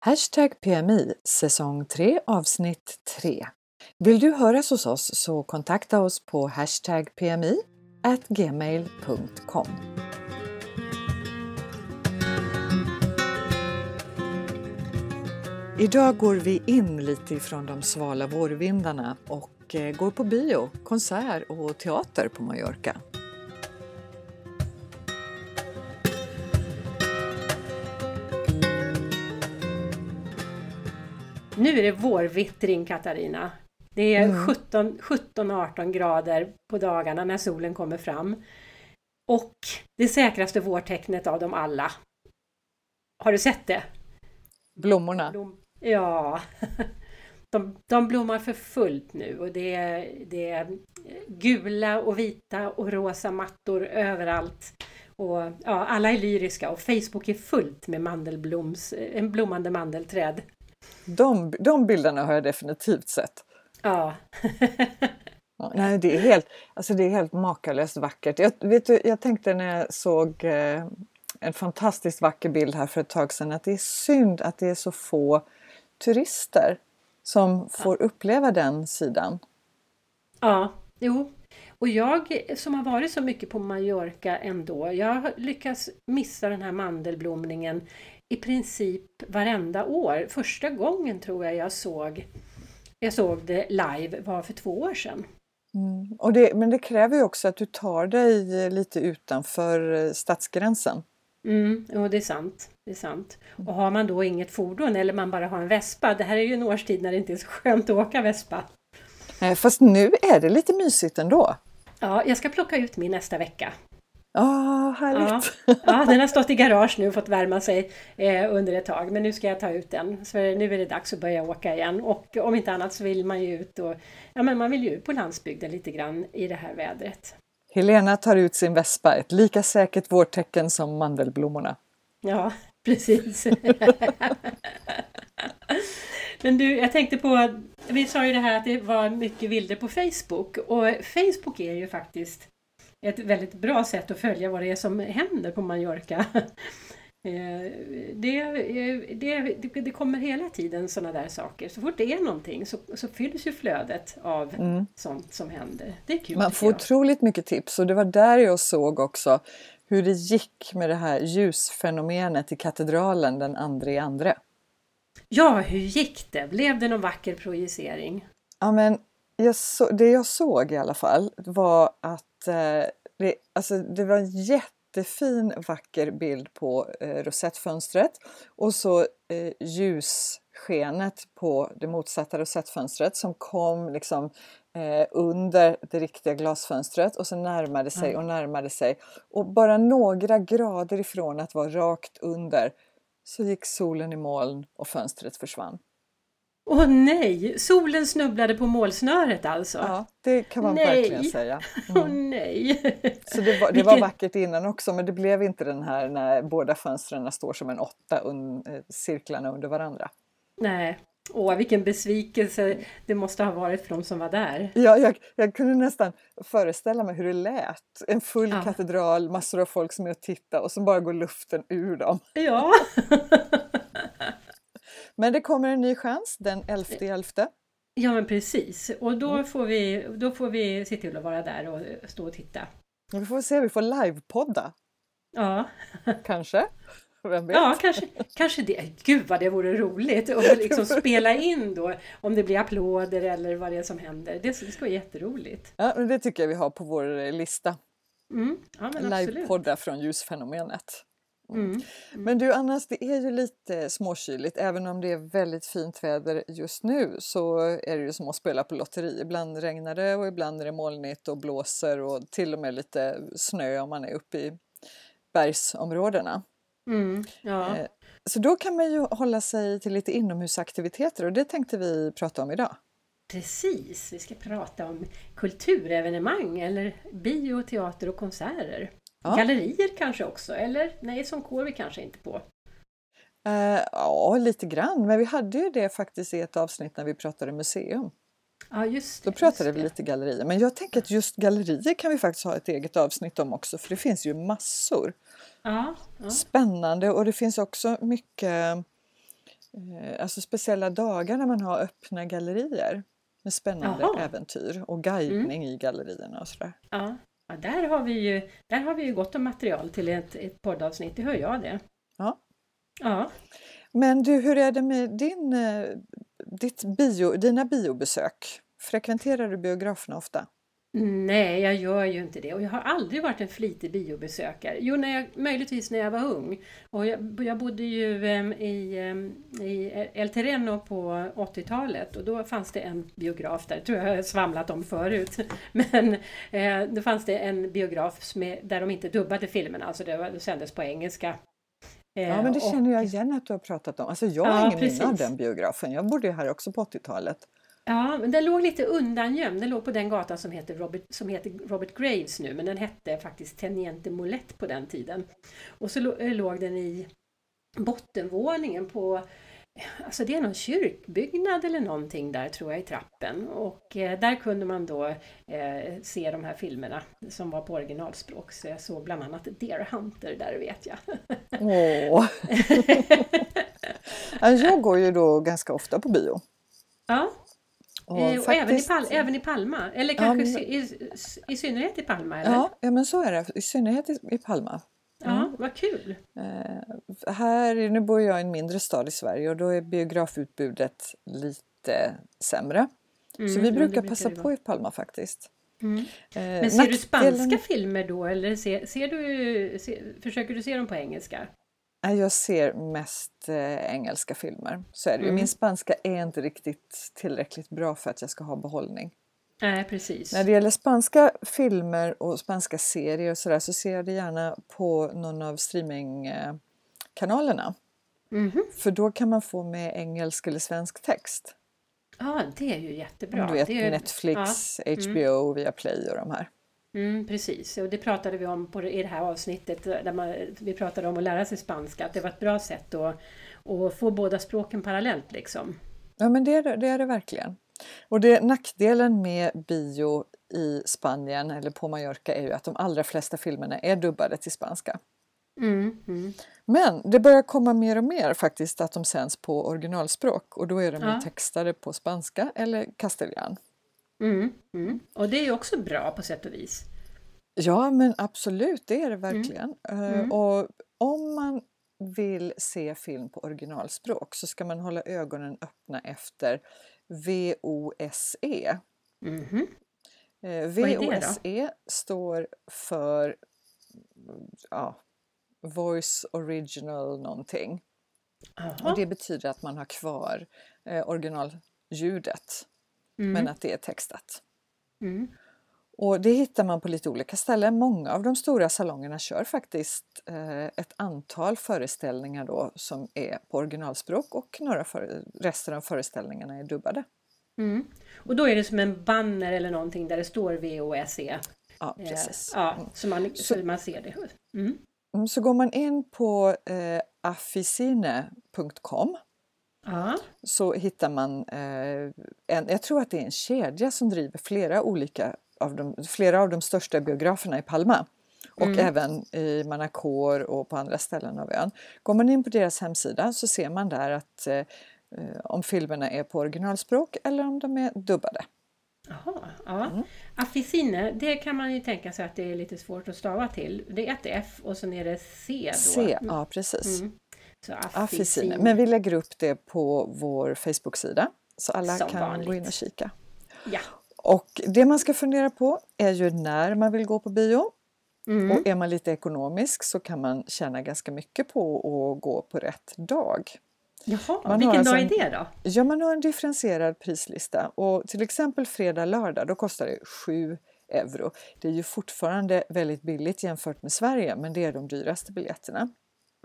Hashtag PMI säsong 3 avsnitt 3. Vill du höras hos oss så kontakta oss på hashtag PMI gmail.com. Idag går vi in lite ifrån de svala vårvindarna och eh, går på bio, konsert och teater på Mallorca. Nu är det vårvittring Katarina. Det är Mm. 17-18 grader på dagarna när solen kommer fram. Och det säkraste vårtecknet av dem alla. Har du sett det? Blommorna. Blom... Ja. De, de blommar för fullt nu och det är, det är gula och vita och rosa mattor överallt. Och ja, alla är lyriska och Facebook är fullt med mandelbloms, en blommande mandelträd. De, de bilderna har jag definitivt sett. Ja. Ja, nej, det är helt, alltså det är helt makalöst vackert. Jag, vet du, jag tänkte när jag såg eh, en fantastiskt vacker bild här för ett tag sedan att det är synd att det är så få turister som får uppleva den sidan. Ja, jo. Och jag som har varit så mycket på Mallorca ändå, jag har lyckats missa den här mandelblomningen i princip varenda år. Första gången tror jag jag såg, jag såg det live var för två år sedan. Mm. Och det, men det kräver ju också att du tar dig lite utanför eh, stadsgränsen. Mm, jo, det är sant. Det är sant. Och har man då inget fordon eller man bara har en vespa, det här är ju en årstid när det inte är så skönt att åka vespa. Eh, Fast nu är det lite mysigt ändå. Ja, jag ska plocka ut min nästa vecka. Ah, härligt! Ja, den har stått i garage nu och fått värma sig eh, under ett tag. Men nu ska jag ta ut den. Så nu är det dags att börja åka igen. Och om inte annat så vill man ju ut och ja, men man vill ju ut på landsbygden lite grann i det här vädret. Helena tar ut sin vespa, ett lika säkert vårtecken som mandelblommorna. Ja, precis. Men du, jag tänkte på, vi sa ju det här att det var mycket bilder på Facebook och Facebook är ju faktiskt ett väldigt bra sätt att följa vad det är som händer på Mallorca. Eh, Det, det, det, det kommer hela tiden sådana där saker. Så fort det är någonting så, så fylls ju flödet av Mm. sånt som händer. Det är kul Man får jag. otroligt mycket tips och det var där jag såg också hur det gick med det här ljusfenomenet i katedralen den andra i andra. Ja, hur gick det? Blev det någon vacker projicering? Ja, men jag så, det jag såg i alla fall var att eh, det, alltså, det var en jättefin vacker bild på eh, rosettfönstret och så eh, ljusskenet på det motsatta rosettfönstret som kom liksom eh, under det riktiga glasfönstret och så närmade sig och närmade sig och bara några grader ifrån att vara rakt under så gick solen i moln och fönstret försvann. Åh nej! Solen snubblade på målsnöret alltså? Ja, det kan man Nej. verkligen säga. Mm. nej! Så det var, det var vackert innan också men det blev inte den här när båda fönstren står som en åtta un, eh, cirklarna under varandra. Nej. Åh, vilken besvikelse det måste ha varit för de som var där. Ja, jag, jag kunde nästan föreställa mig hur det lät. En full Ja. katedral, massor av folk som är och tittar och så bara går luften ur dem. Ja! Men det kommer en ny chans den 11 elfte. Ja men precis. Och Mm. då får vi, då får vi se till att vara där och stå och titta. Vi får se, vi får livepodda Ja, kanske. Vem vet? ja kanske, kanske det. Gud vad det vore roligt att liksom spela in då om det blir applåder eller vad det är som händer. Det ska vara jätteroligt. Ja, men det tycker jag vi har på vår eh, lista. Mm, ja. Livepodda från ljusfenomenet. Mm. Men du Annas, det är ju lite småkyligt. Även om det är väldigt fint väder just nu så är det ju som att spela på lotteri. Ibland regnar det och ibland är det molnigt och blåser och till och med lite snö om man är uppe i bergsområdena. Mm, ja. Eh, Så då kan man ju hålla sig till lite inomhusaktiviteter och det tänkte vi prata om idag. Precis, vi ska prata om kulturevenemang eller bio, teater och konserter. Ja. Gallerier kanske också, eller nej, som kår vi kanske inte på. Eh, ja, lite grann, men vi hade ju det faktiskt i ett avsnitt när vi pratade museum. Ja, just Då det. pratade just vi lite gallerier. Men jag tänker att just gallerier kan vi faktiskt ha ett eget avsnitt om också för det finns ju massor. Ja, ja. Spännande och det finns också mycket eh, alltså speciella dagar när man har öppna gallerier med spännande Jaha. äventyr och guidning i gallerierna och sådär. Ja, ja där, har vi ju, där har vi ju gott om material till ett, ett poddavsnitt, det hör jag det. Ja. Ja, Men du, hur är det med din, eh, ditt bio, dina biobesök? Frekventerar du biograferna ofta? Nej, jag gör ju inte det och jag har aldrig varit en flitig biobesökare. Jo, när jag, möjligtvis när jag var ung. Och jag, jag bodde ju em, i, em, i El Terreno på 80-talet och då fanns det en biograf där, tror jag har svamlat om förut. Men eh, då fanns det en biograf med, där de inte dubbade filmerna, alltså det, var, det sändes på engelska. Eh, Ja, men det och- känner jag igen att du har pratat om. Alltså jag har Ja, ingen minne av den biografen. Jag bodde ju här också på 80-talet. Ja, men den låg lite undangömd. Den låg på den gatan som heter Robert, som heter Robert Graves nu, men den hette faktiskt Teniente Molett på den tiden. Och så eh, låg den i bottenvåningen på Alltså det är någon kyrkbyggnad eller någonting där tror jag i trappen och eh, där kunde man då eh, se de här filmerna som var på originalspråk. Så jag såg bland annat Deer Hunter där vet jag. Åh. Ja, jag går ju då ganska ofta på bio. ja, Och eh, och även, i faktiskt- Pal- även i Palma, eller Ja, kanske men- i, i, i synnerhet i Palma eller? Ja, ja, men så är det. I synnerhet i, i Palma. Ja, vad kul! Eh, här, nu bor jag i en mindre stad i Sverige och då är biografutbudet lite sämre. så Mm, vi ja, det brukar passa på i Palma faktiskt. Mm. Eh, Men ser du nackdelen- spanska filmer då eller ser, ser du, ser, försöker du se dem på engelska? Nej, Jag ser mest eh, engelska filmer. Så är det ju. Mm. Min spanska är inte riktigt tillräckligt bra för att jag ska ha behållning. Nej, precis. När det gäller spanska filmer och spanska serier och sådär så ser jag det gärna på någon av streamingkanalerna. Mhm. För då kan man få med engelsk eller svensk text. Ja, det är ju jättebra. du vet är, Netflix, ja, HBO, Viaplay och de här. Mm, precis, och det pratade vi om på, i det här avsnittet där man, vi pratade om att lära sig spanska, att det var ett bra sätt att, att få båda språken parallellt liksom. Ja men det är det, det, är det verkligen. Och det, nackdelen med bio i Spanien eller på Mallorca är ju att de allra flesta filmerna är dubbade till spanska. Mm, mm. Men det börjar komma mer och mer faktiskt att de sänds på originalspråk och då är de Ja. textade på spanska eller castellan. Mm, mm. Och det är ju också bra på sätt och vis. Ja men absolut, det är det verkligen. Eh, Mm. Och om man vill se film på originalspråk så ska man hålla ögonen öppna efter VOSE. Mhm. Eh? VOSE står för ja, Voice Original någonting. Jaha. Och det betyder att man har kvar eh, originalljudet Mm, men att det är textat. mm. Och det hittar man på lite olika ställen. Många av de stora salongerna kör faktiskt eh, ett antal föreställningar då som är på originalspråk och några för, resten av föreställningarna är dubbade. Mm. Och då är det som en banner eller någonting där det står VOSE. Ja, Eh, precis. Ja, så man, Så- så man ser det. Mm. Mm, Så går man in på eh, afficine.com Ja, så hittar man eh, en, jag tror att det är en kedja som driver flera olika av de, flera av de största biograferna i Palma och Mm. även i Manacor och på andra ställen av ön. Går man in på deras hemsida så ser man där att eh, eh, om filmerna är på originalspråk eller om de är dubbade. Jaha, ja. Mm. Afficine, det kan man ju tänka sig att det är lite svårt att stava till. Det är ett F och sen är det C då. C, ja precis. Mm. Afficine. Men vi lägger upp det på vår Facebook-sida så alla Som kan vanligt. gå in och kika. Ja. Och det man ska fundera på är ju när man vill gå på bio. Mm. Och är man lite ekonomisk så kan man tjäna ganska mycket på att gå på rätt dag. Jaha, Man har vilken alltså dag är det då? Ja, man har en differentierad prislista och till exempel fredag, lördag då kostar det 7 euro. Det är ju fortfarande väldigt billigt jämfört med Sverige men det är de dyraste biljetterna.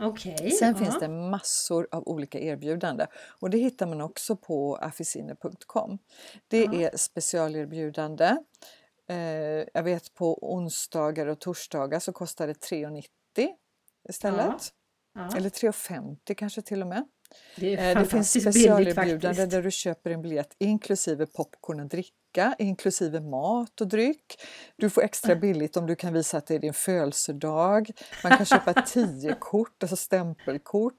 Okej. Sen ja. finns det massor av olika erbjudanden och det hittar man också på afficine.com. Det Ja. är specialerbjudande. Eh, jag vet på onsdagar och torsdagar så kostar det 3,90 istället. Ja, Eller 3,50 kanske till och med. det är Eh, det finns specialerbjudande där du köper en biljett inklusive popcorn och dricka dricka inklusive mat och dryck. Du får extra billigt om du kan visa att det är din födelsedag. Man kan köpa tio kort, alltså stämpelkort.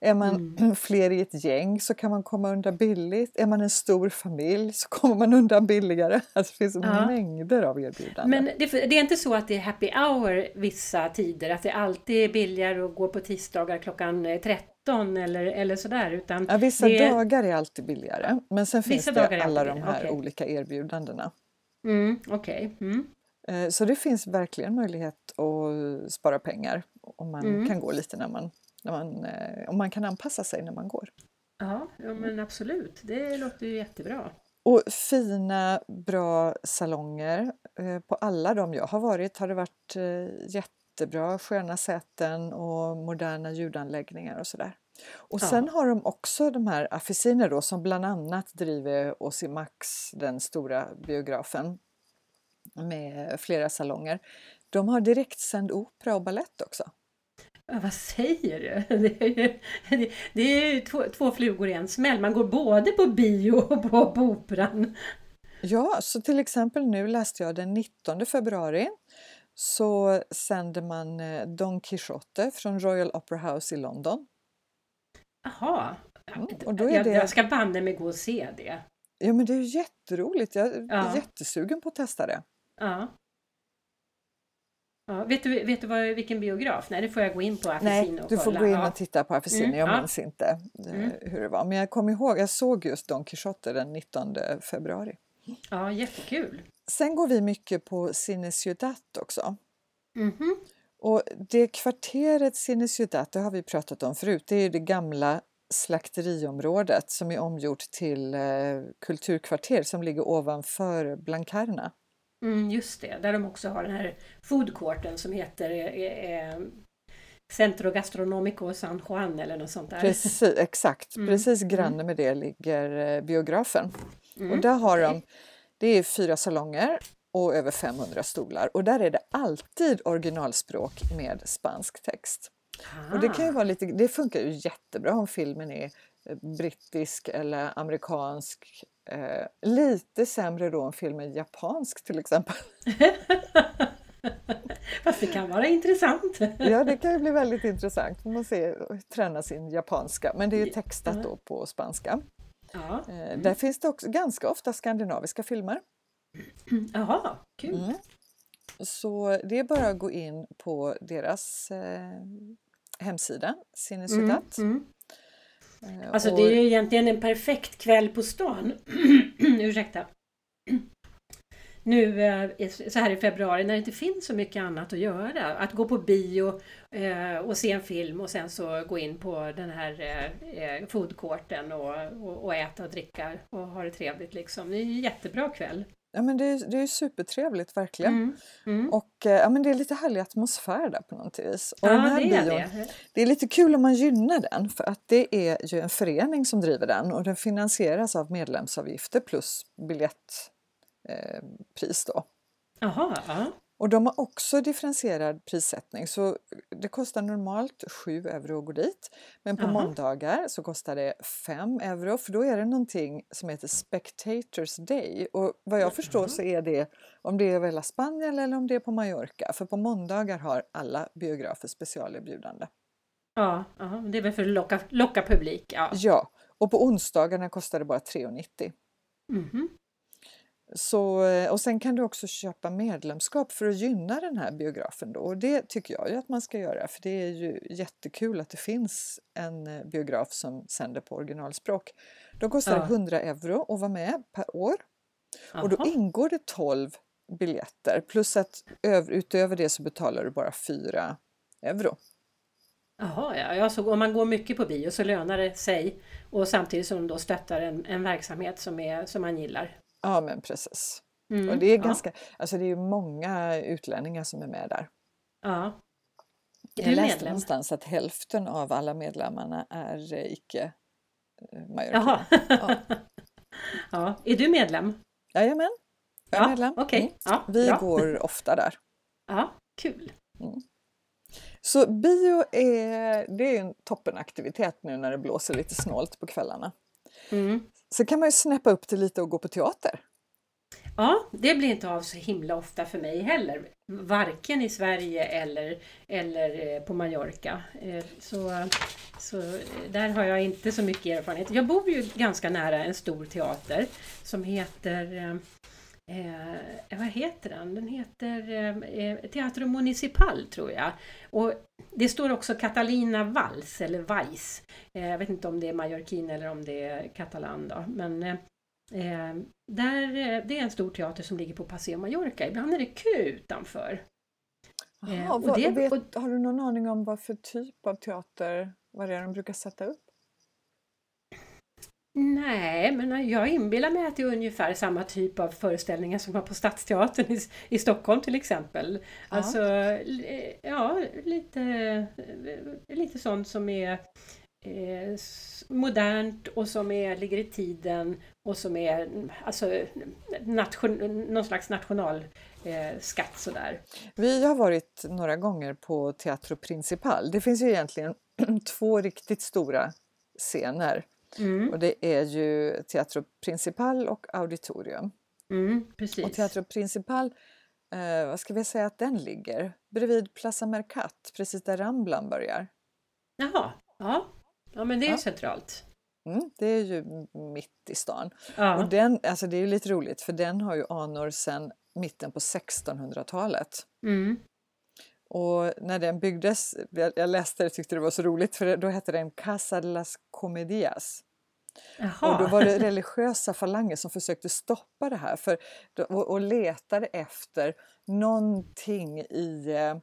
Är man Mm. fler i ett gäng så kan man komma undan billigt. Är man en stor familj så kommer man undan billigare. Alltså det finns Ja. mängder av erbjudanden. Men det, det är inte så att det är happy hour vissa tider, att det alltid är billigare att gå på tisdagar klockan eh, 13 eller, eller sådär, utan Ja, vissa det dagar är alltid billigare, men sen finns Vissa är det alla de här okej. olika erbjudandena. Mm, Okej. Mm. Eh, Så det finns verkligen möjlighet att spara pengar om man Mm. kan gå lite när man, när man, eh, om man kan anpassa sig när man går. Ja, ja, men absolut. Det låter ju jättebra. Och fina, bra salonger. Eh, På alla de jag har varit har det varit eh, jättebra, sköna säten och moderna ljudanläggningar och sådär. Och Ja. sen har de också de här Afficiner då som bland annat driver Osimax, den stora biografen med flera salonger. De har direktsänd opera och ballett också. Ja, vad säger du? Det är ju, det, det är ju två, två flugor i en smäll. Man går både på bio och på, på operan. Ja, så till exempel nu läste jag den 19 februari så sänder man eh, Don Quixote från Royal Opera House i London. Jaha. Mm, och då är jag, det- jag ska banne mig gå och se det. Ja men det är jätteroligt, jag är Ja. jättesugen på att testa det. Ja. Ja, vet du, vet du vad, vilken biograf? Nej, det får jag gå in på Affisin Nej, och du får kolla. gå in ja. och titta på Afficini, Mm, jag ja. minns inte eh, Mm. hur det var. Men jag kommer ihåg, jag såg just Don Quixote den 19 februari. ja, jättekul. Sen går vi mycket på Cine Ciudad också. Mhm. Och det kvarteret Cine Ciudad, det har vi pratat om förut, det är det gamla slakteriområdet som är omgjort till eh, kulturkvarter som ligger ovanför Blancarna. Mm, just det, där de också har den här foodcourten som heter eh, eh, Centro Gastronomico San Juan eller något sånt där. Precis, exakt, Mm, precis mm. granne med det ligger eh, biografen. Mm, Och där har de, det är fyra salonger och över 500 stolar och där är det alltid originalspråk med spansk text. Och det kan ju Ah, vara lite, det funkar ju jättebra om filmen är eh, brittisk eller amerikansk. Eh, lite sämre då om filmen är japansk till exempel. Fast det kan vara intressant. Ja, det kan ju bli väldigt intressant. Man ser, träna sin japanska, men det är textat då på spanska. Ja. Eh, där finns det också ganska ofta skandinaviska filmer. Jaha, kul. Mm. Så det är bara att gå in på deras eh, hemsida, Cine Mm, mm. Eh, Alltså det är ju egentligen en perfekt kväll på stan. Ursäkta. Nu eh, så här i februari när det inte finns så mycket annat att göra. Att gå på bio eh, och se en film och sen så gå in på den här eh, foodcourten och, och, äta och dricka och ha det trevligt liksom. Det är ju en jättebra kväll. Ja, men det, är, det är supertrevligt verkligen. Mm. Mm. Och ja, men det är lite härlig atmosfär där på något vis. Och Ja, den här det är bion, det. det är lite kul om man gynnar den för att det är ju en förening som driver den och den finansieras av medlemsavgifter plus biljettpris eh, pris då. Jaha, ja. Och de har också differentierad prissättning så det kostar normalt 7 euro att gå dit. Men på Jaha. måndagar så kostar det 5 euro för då är det någonting som heter Spectators Day. Och vad jag förstår så är det om det är över hela Spanien eller om det är på Mallorca. För på måndagar har alla biografer specialerbjudande. Ja, ja, det är väl för att locka, locka publik. Ja. Ja, och på onsdagarna kostar det bara 3,90. Mhm. Så, eh, och sen kan du också köpa medlemskap för att gynna den här biografen då. Och det tycker jag ju att man ska göra för det är ju jättekul att det finns en eh, biograf som sänder på originalspråk. Då kostar Ja. det 100 euro att vara med per år och då ingår det 12 biljetter plus att över, utöver det så betalar du bara 4 euro. Jaha, ja. Jag såg, om man går mycket på bio så lönar det sig och samtidigt som då stöttar en, en verksamhet som, är, som man gillar. Ja men precis. Mm, Och det är ja, ganska, alltså det är ju många utlänningar som är med där. Ja. Är Jag läste medlem? någonstans att hälften av alla medlemmarna är eh, icke eh. Jaha. Ja. ja. Är du medlem? Jajamän, jag är Ja, medlem. okej. Mm. Ja, Vi bra. går ofta där. Ja, kul. Så bio är, det är en toppenaktivitet nu när det blåser lite snålt på kvällarna. Mm. Så kan man ju snäppa upp det lite och gå på teater. Ja, det blir inte av så himla ofta för mig heller. Varken i Sverige eller, eller eh, på Mallorca. Eh, så, så eh, där har jag inte så mycket erfarenhet. Jag bor ju ganska nära en stor teater som heter Eh, vad heter den? Den heter eh, Teatro Municipal tror jag. Och det står också Catalina Valls eller Weiss. Eh, jag vet inte om det är mallorquin eller om det är katalan då. Men eh, där, det är en stor teater som ligger på Paseo Mallorca. Ibland är det kö utanför. Aha, och det, vet, och, har du någon aning om vad för typ av teater, vad det är de brukar sätta upp? Nej, men jag inbillar mig att det är ungefär samma typ av föreställningar som var på Stadsteatern i, i Stockholm till exempel. Ja. Alltså, ja, lite, lite sånt som är eh, modernt och som är, ligger i tiden och som är alltså, nation, någon slags nationalskatt eh, sådär. Vi har varit några gånger på Teatro Principal. Det finns ju egentligen två riktigt stora scener Mm. Och det är ju Teatro Principal och Auditorium. Mm, precis. Och Teatro Principal, eh, vad ska vi säga att den ligger? Bredvid Plaza Mercat, precis där Ramblan börjar. Jaha, ja. Ja men det är ja. centralt. Mm, det är ju mitt i stan. Ja. Och den, alltså det är lite roligt för den har ju anor sedan mitten på 1600-talet. Mm. Och när den byggdes, jag läste det och tyckte det var så roligt för då hette den Casa de las Comedias. Jaha. Och då var det religiösa falanger som försökte stoppa det här för, och, och letade efter någonting i eh,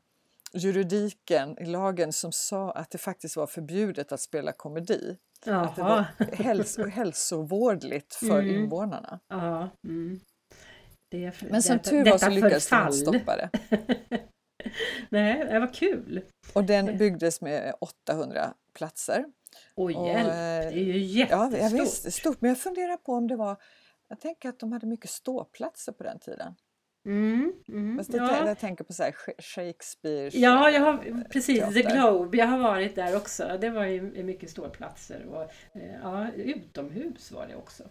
juridiken, i lagen som sa att det faktiskt var förbjudet att spela komedi. Jaha. Att det var häls hälsovårdligt för mm. invånarna. Ja. Mm. Det, Men som tur var så lyckades de stoppa det. Nej, det var kul! Och den byggdes med 800 platser. Oj, och, hjälp! Det är ju jättestort! Ja, visst, stort. Men jag funderar på om det var... Jag tänker att de hade mycket ståplatser på den tiden. Mm, mm, det, ja. Jag tänker på så Shakespeare. Ja, jag har, precis. Teater. The Globe. Jag har varit där också. Det var ju mycket ståplatser. Och, eh, ja, utomhus var det också.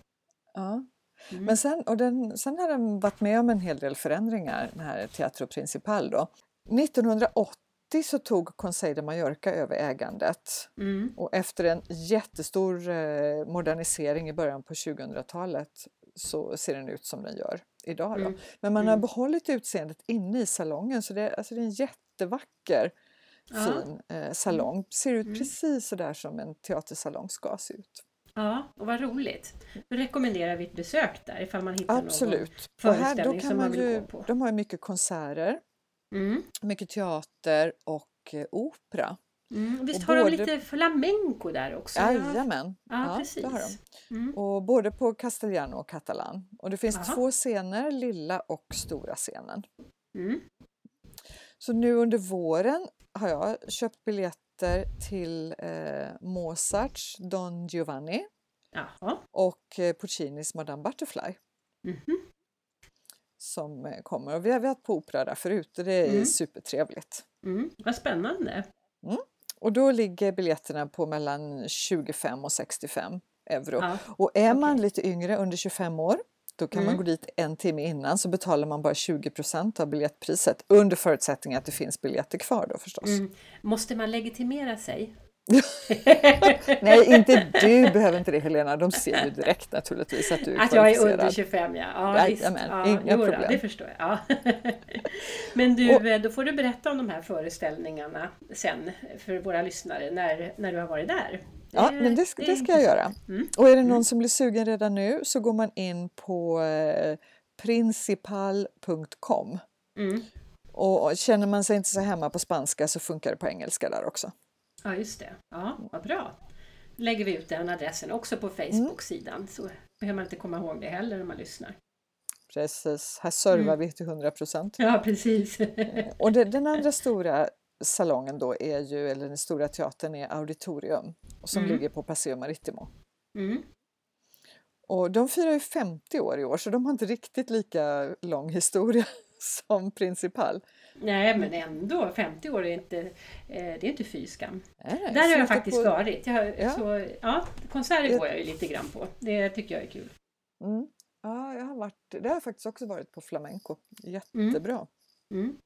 Ja. Mm. Men sen, och den, sen har den varit med om en hel del förändringar, den här Teatro Principal. Då. 1980 så tog Conseil de Mallorca över ägandet mm. och efter en jättestor eh, modernisering i början på 2000-talet så ser den ut som den gör idag. Då. Mm. Men man har mm. behållit utseendet inne i salongen så det, alltså det är en jättevacker fin ja. eh, salong. Ser ut mm. precis så där som en teatersalong ska se ut. Ja, och vad roligt. Då rekommenderar vi ett besök där ifall man hittar Absolut. någon föreställning här, som man, man vill gå på. De har ju mycket konserter, mm. mycket teater och eh, opera. Mm. Visst och har både... de lite flamenco där också? Jajamän, ja, ja, precis. har de. Mm. Och både på castellano och catalan. Och det finns Aha. två scener, lilla och stora scenen. Mm. Så nu under våren har jag köpt biljett biljetter till eh, Mozarts Don Giovanni Jaha. och eh, Puccinis Madame Butterfly. Mm -hmm. Som eh, kommer. Och vi har varit på opera där förut och det är mm. supertrevligt. Mm. Vad spännande! Mm. Och då ligger biljetterna på mellan 25 och 65 euro. Ja. Och är man okay. lite yngre, under 25 år, då kan mm. man gå dit en timme innan så betalar man bara 20% av biljettpriset under förutsättning att det finns biljetter kvar då förstås. Mm. Måste man legitimera sig? Nej, inte du behöver inte det Helena. De ser ju direkt naturligtvis att du är Att jag är under 25 ja. ja Jajamän, ja, inga jo, problem. Det förstår jag. Ja. Men du, Och, då får du berätta om de här föreställningarna sen för våra lyssnare när, när du har varit där. Ja, men det, det, det ska jag göra. Mm. Och är det någon mm. som blir sugen redan nu så går man in på eh, principal.com. Mm. Och känner man sig inte så hemma på spanska så funkar det på engelska där också. Ja, just det. Ja, vad bra. lägger vi ut den adressen också på Facebook-sidan så behöver man inte komma ihåg det heller när man lyssnar. Precis, här servar mm. vi till 100 procent. Ja, precis. och det, den andra stora salongen då är ju, eller den stora teatern är Auditorium som mm. ligger på Paseo Marittimo. Mm. Och de firar ju 50 år i år så de har inte riktigt lika lång historia som Principal. Nej men ändå, 50 år är inte, eh, det är inte fy skam. Där har jag faktiskt på... varit. Jag, ja. Så, ja, konserter går jag ju lite grann på. Det tycker jag är kul. Mm. Ja, jag har varit, det har jag faktiskt också varit på flamenco. Jättebra. Mm.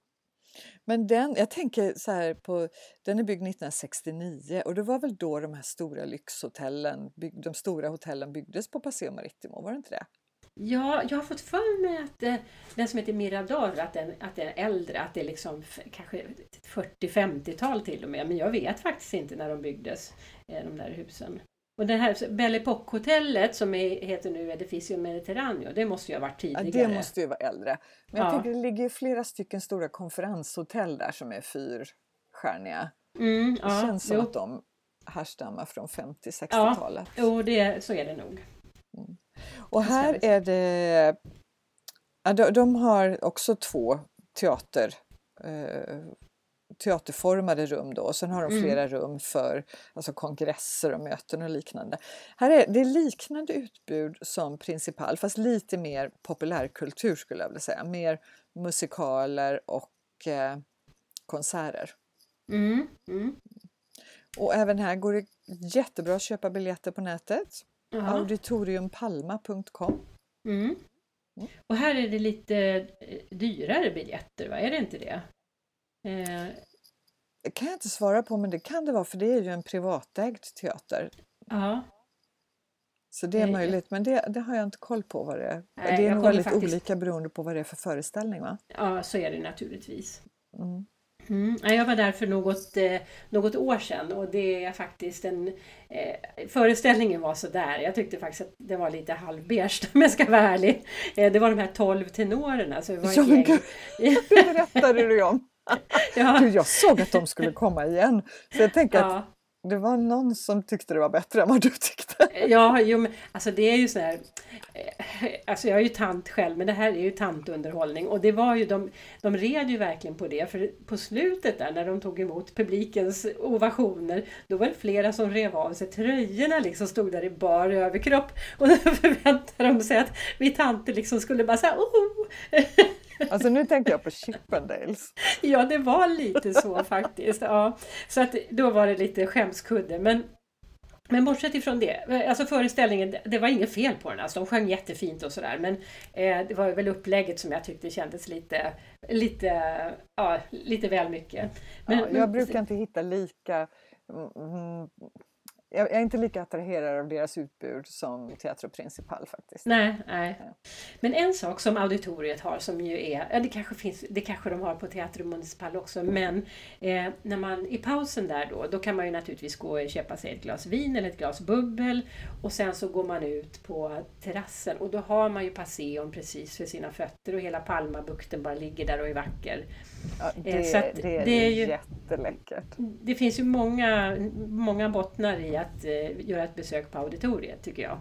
Men den, jag tänker så här på, den är byggd 1969 och det var väl då de här stora lyxhotellen, bygg, de stora hotellen byggdes på Paseo Marittimo, var det inte det? Ja, jag har fått för mig att eh, den som heter Mirador, att den, att den är äldre, att det är liksom kanske 40-50-tal till och med. Men jag vet faktiskt inte när de byggdes, eh, de där husen. Och det här Belle Epoque-hotellet som är, heter nu Edificio Mediterraneo, det måste ju ha varit Ja, tidigare. det måste ju vara äldre. Men jag Ja. tänker det ligger flera stycken stora konferenshotell där som är fyrstjärniga. Mm, Det ja, känns som jo. att de härstammar från 50-60-talet. Jo, det, så är det nog. Och här är det... Ja, de, de har också två teater, eh, teaterformade rum då. Och sen har de Mm. flera rum för alltså kongresser och möten och liknande. Här är det är liknande utbud som Principal fast lite mer populärkultur skulle jag vilja säga. Mer musikaler och eh, konserter. Mm, mm. Och även här går det jättebra att köpa biljetter på nätet. Ja. Auditoriumpalma.com Mm. Och här är det lite eh, dyrare biljetter, va? Är det inte det? Eh, Det kan jag inte svara på men det kan det vara för det är ju en privatägd teater. ja, Så det är Nej, möjligt men det, det har jag inte koll på vad det är. Nej, det är nog väldigt faktiskt- olika beroende på vad det är för föreställning va? ja, så är det naturligtvis. Mm. Mm. ja, Jag var där för något, eh, något år sedan och det är faktiskt en... Eh, föreställningen var så där. Jag tyckte faktiskt att det var lite halvbeige om jag ska vara ärlig. Eh, det var de här 12 tenorerna. Så det var Ja, ett men gäng. Det berättade du ju om. ja, Gud, jag såg att de skulle komma igen. Så jag tänker att ja, det var någon som tyckte det var bättre än vad du tyckte. ja, jo, men alltså det är ju så här... Eh, alltså jag är ju tant själv men det här är ju tantunderhållning och det var ju de, de red ju verkligen på det för på slutet där när de tog emot publikens ovationer då var det flera som rev av sig tröjorna liksom stod där i bar överkropp och då förväntade de sig att vi tanter liksom skulle bara säga oh! Alltså nu tänker jag på Chippendales. Ja det var lite så faktiskt. Ja. Så att då var det lite skämskudde men men bortsett ifrån det, alltså föreställningen, det- det var inget fel på den. Alltså, de sjöng jättefint och sådär. Men eh, det var väl upplägget som jag tyckte kändes lite, lite, ja, lite väl mycket. Men, Ja, jag brukar inte hitta lika... Mm, jag är inte lika attraherad av deras utbud som Teatro Principal faktiskt. Nej, nej. Men en sak som auditoriet har som ju är, ja det kanske finns, det kanske de har på Teatro Municipal också, men eh, när man i pausen där då, då kan man ju naturligtvis gå och köpa sig ett glas vin eller ett glas bubbel och sen så går man ut på terrassen och då har man ju Passeon precis för sina fötter och hela Palmabukten bara ligger där och är vacker. Ja, Eh, det, att det, är det är ju- jätteläckert. Det finns ju många, många bottnar i att eh, göra ett besök på auditoriet tycker jag.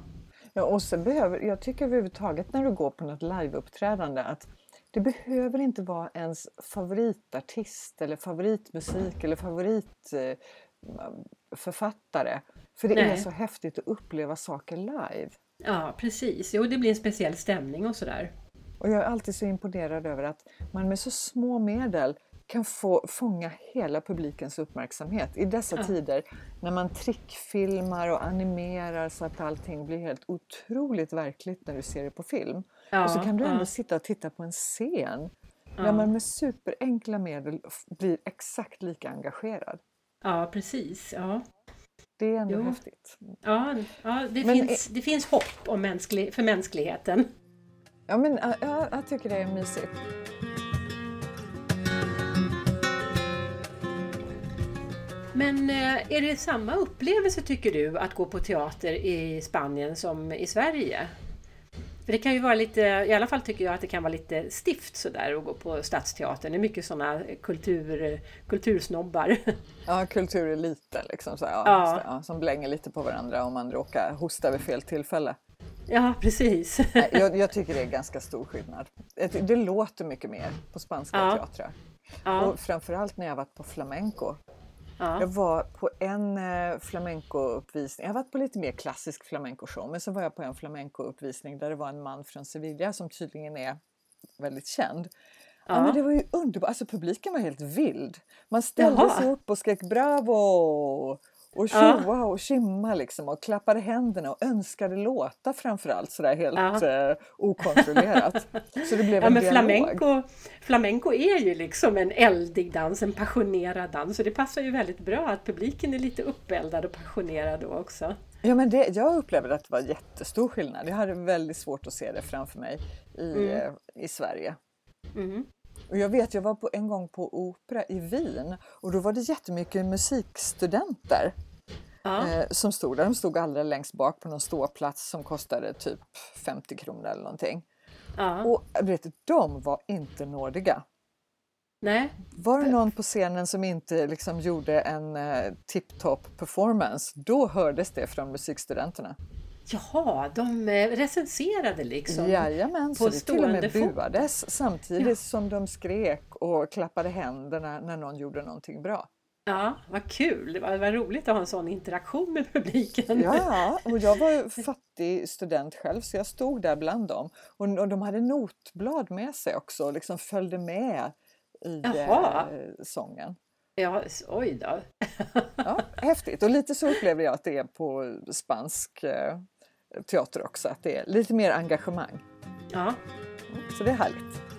Ja, och sen behöver, jag tycker överhuvudtaget när du går på något liveuppträdande att det behöver inte vara ens favoritartist eller favoritmusik eller favoritförfattare. För det är Nej. så häftigt att uppleva saker live. Ja, precis. Jo, det blir en speciell stämning och sådär. Och jag är alltid så imponerad över att man med så små medel kan få fånga hela publikens uppmärksamhet i dessa Ja. tider när man trickfilmar och animerar så att allting blir helt otroligt verkligt när du ser det på film. Ja, och så kan du ändå ja, sitta och titta på en scen där man med superenkla medel blir exakt lika engagerad. ja, precis. Ja, Det är ändå Jo. häftigt. ja, ja det, Men finns, det finns hopp om mänsklig, för mänskligheten. Ja, men ja, ja, jag tycker det är mysigt. Men eh, är det samma upplevelse tycker du att gå på teater i Spanien som i Sverige? För det kan ju vara lite, i alla fall tycker jag att det kan vara lite stift sådär att gå på Stadsteatern. Det är mycket sådana kultur, kultursnobbar. Ja, kultureliten liksom, så, här, ja, Ja. det, ja, som blänger lite på varandra om man råkar hosta vid fel tillfälle. Ja, preris. Nej, jag, jag tycker det är ganska stor skillnad. Jag Det låter mycket mer på spanska Ja. teatrar. Ja, Och framförallt när jag varit på flamenco. Jag ja, var på en eh, flamenco-uppvisning, jag har varit på lite mer klassisk flamenco-show, men så var jag på en flamenco-uppvisning där det var en man från Sevilla som tydligen är väldigt känd. Ja. men ja. det var ju underbart, alltså publiken var helt vild. Man ställde Jaha. sig upp och skrek bravo! Och tjoa och kimma liksom och klappade händerna och önskade låta framförallt sådär helt ja. eh, okontrollerat. Så det blev ja, en men dialog. Flamenco, flamenco är ju liksom en eldig dans, en passionerad dans. Så det passar ju väldigt bra att publiken är lite uppeldad och passionerad då också. Ja, men det, jag upplevde att det var jättestor skillnad. Jag hade väldigt svårt att se det framför mig i, mm. Eh, i Sverige. Mm. Och jag vet, jag var på, en gång på opera i Wien och då var det jättemycket musikstudenter ja. eh, som stod där. De stod allra längst bak på någon ståplats som kostade typ 50 kronor eller någonting. Ja. Och vet, de var inte nådiga. Nej. Var det någon på scenen som inte liksom gjorde en eh, tip-top performance, då hördes det från musikstudenterna. Jaha, de eh, recenserade liksom? Jajamän, på så det till och med buades samtidigt ja. som de skrek och klappade händerna när någon gjorde någonting bra. Ja, vad kul! Det var, var roligt att ha en sån interaktion med publiken. Ja, och jag var fattig student själv så jag stod där bland dem. Och, och de hade notblad med sig också och liksom följde med i Jaha. Eh, sången. Ja, oj då! ja, häftigt! Och lite så upplever jag att det är på spansk eh, teater också, att det är lite mer engagemang. Ja. Så det är härligt.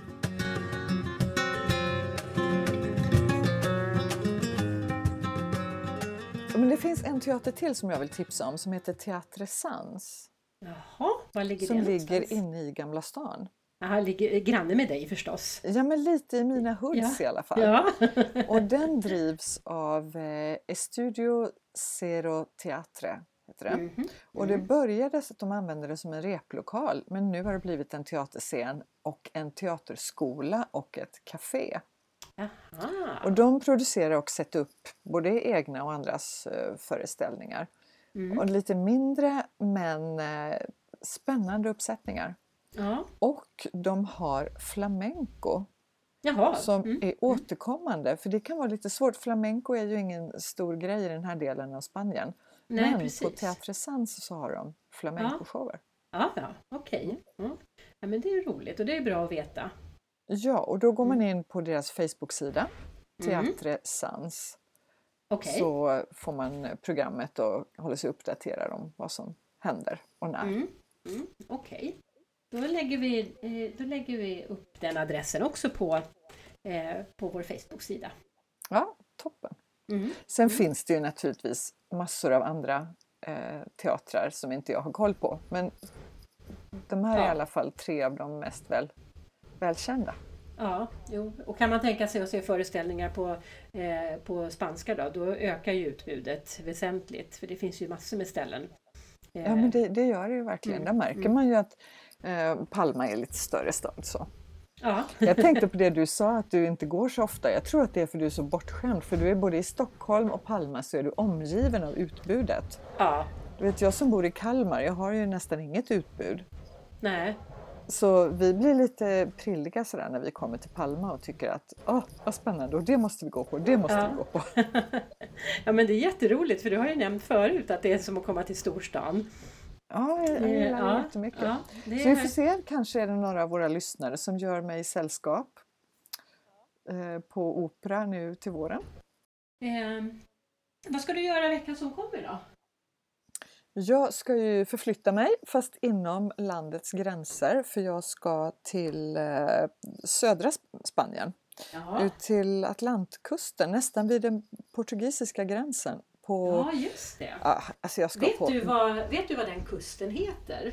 Men det finns en teater till som jag vill tipsa om som heter Teatre Sans. Jaha, var ligger som det ligger inne i Gamla stan. Jaha, ligger granne med dig förstås? Ja, men lite i mina hoods ja. i alla fall. Ja. och den drivs av eh, Estudio Zero Teatre heter det. Mm -hmm. Och det började så att de använde det som en replokal men nu har det blivit en teaterscen och en teaterskola och ett café. Aha. Och de producerar och sätter upp både egna och andras uh, föreställningar. Mm. Och lite mindre men uh, spännande uppsättningar. Ja. Och de har flamenco. Jaha. Som mm. är återkommande, för det kan vara lite svårt. Flamenco är ju ingen stor grej i den här delen av Spanien. Nej, Men precis. på Teatre Sans så har de flamencoshower. Ja, ja, okej. Okay. Ja. ja, men det är roligt och det är bra att veta. Ja, och då går man mm. in på deras Facebook-sida, Teatre mm. Sans. Okay. Så får man programmet och håller sig uppdaterad om vad som händer och när. Mm. Mm. Okej. Okay. Då, lägger vi, eh, då lägger vi upp den adressen också på, eh, på vår Facebook-sida. Ja, toppen. Mm. Sen mm. finns det ju naturligtvis massor av andra eh, teatrar som inte jag har koll på. Men de här ja. är i alla fall tre av de mest väl, välkända. Ja, jo. och kan man tänka sig att se föreställningar på, eh, på spanska då, då ökar ju utbudet väsentligt. För det finns ju massor med ställen. Eh. Ja, men det, det, gör det ju verkligen. Mm. Där märker mm. man ju att eh, Palma är lite större stad. Så. Ja. Jag tänkte på det du sa att du inte går så ofta. Jag tror att det är för att du är så bortskämd. För du är både i Stockholm och Palma så är du omgiven av utbudet. Ja. Du vet, jag som bor i Kalmar, jag har ju nästan inget utbud. Nej. Så vi blir lite prilliga sådär när vi kommer till Palma och tycker att åh, vad spännande och det måste vi gå på, det måste ja. vi gå på. ja men det är jätteroligt för du har ju nämnt förut att det är som att komma till storstan. Ja, jag, jag gillar det ja, jättemycket. Ja, det Så vi får se, kanske är det några av våra lyssnare som gör mig sällskap eh, på opera nu till våren. Eh, vad ska du göra veckan som kommer då? Jag ska ju förflytta mig fast inom landets gränser för jag ska till eh, södra Spanien. Jaha. Ut till Atlantkusten, nästan vid den portugisiska gränsen på... Ja, just det. Ja, alltså jag ska vet, på... du vad, vet du vad den kusten heter?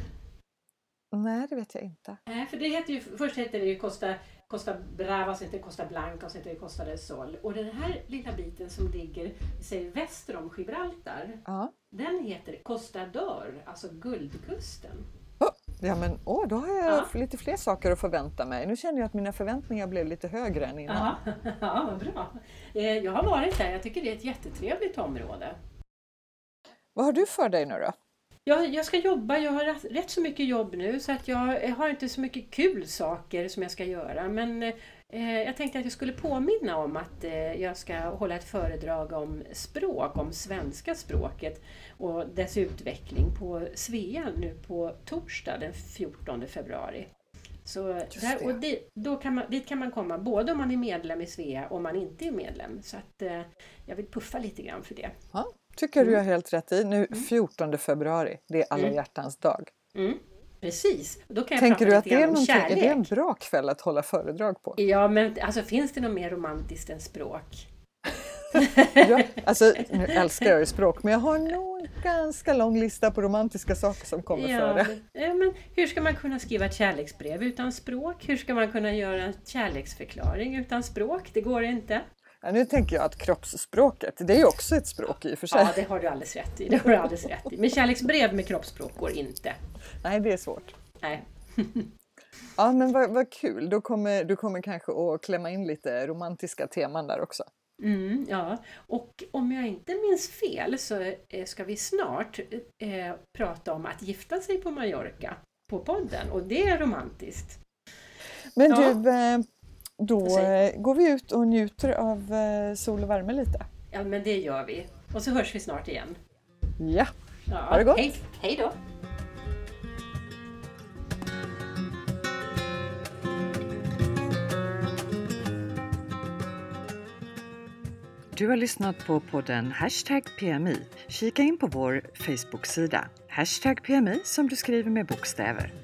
Nej, det vet jag inte. Nej, för det heter ju, först heter det ju Costa, Costa Brava, sen heter Costa Blanca och sen heter Costa del Sol. Och den här lilla biten som ligger säger, väster om Gibraltar, ja. den heter Costa d'Or, alltså Guldkusten. Ja men åh, då har jag ja. lite fler saker att förvänta mig. Nu känner jag att mina förväntningar blev lite högre än innan. Ja, ja vad bra. Eh, jag har varit där, jag tycker det är ett jättetrevligt område. Vad har du för dig nu då? Jag, jag ska jobba, jag har rätt så mycket jobb nu så att jag har inte så mycket kul saker som jag ska göra. Men eh, jag tänkte att jag skulle påminna om att eh, jag ska hålla ett föredrag om språk, om svenska språket och dess utveckling på Svea nu på torsdag den 14 februari. Så där, och det, då kan man, dit kan man komma både om man är medlem i Svea och om man inte är medlem. Så att, eh, jag vill puffa lite grann för det. Ja, tycker du Mm. har helt rätt i. Nu 14 februari, det är alla Mm. hjärtans dag. Mm, precis. Då kan jag Tänker du att det är, om någonting, är kärlek. det en bra kväll att hålla föredrag på? Ja, men alltså finns det något mer romantiskt än språk? Ja, alltså, nu älskar jag ju språk, men jag har nog en ganska lång lista på romantiska saker som kommer Ja, före. men hur ska man kunna skriva ett kärleksbrev utan språk? Hur ska man kunna göra en kärleksförklaring utan språk? Det går inte. Ja, nu tänker jag att kroppsspråket, det är också ett språk i och för sig. Ja, det har du alldeles rätt i. Det har du alldeles rätt i. Men kärleksbrev med kroppsspråk går inte. Nej, det är svårt. Nej. Ja, men vad, vad kul. Då kommer, du kommer kanske att klämma in lite romantiska teman där också. Mm, ja, och om jag inte minns fel så eh, ska vi snart eh, prata om att gifta sig på Mallorca på podden och det är romantiskt. Men Ja. du, eh, då eh, går vi ut och njuter av eh, sol och värme lite. Ja, men det gör vi. Och så hörs vi snart igen. Ja, Ja, Ha det gott. Hej, hej då! Du har lyssnat på podden Hashtag PMI. Kika in på vår Facebook-sida. Hashtag PMI som du skriver med bokstäver.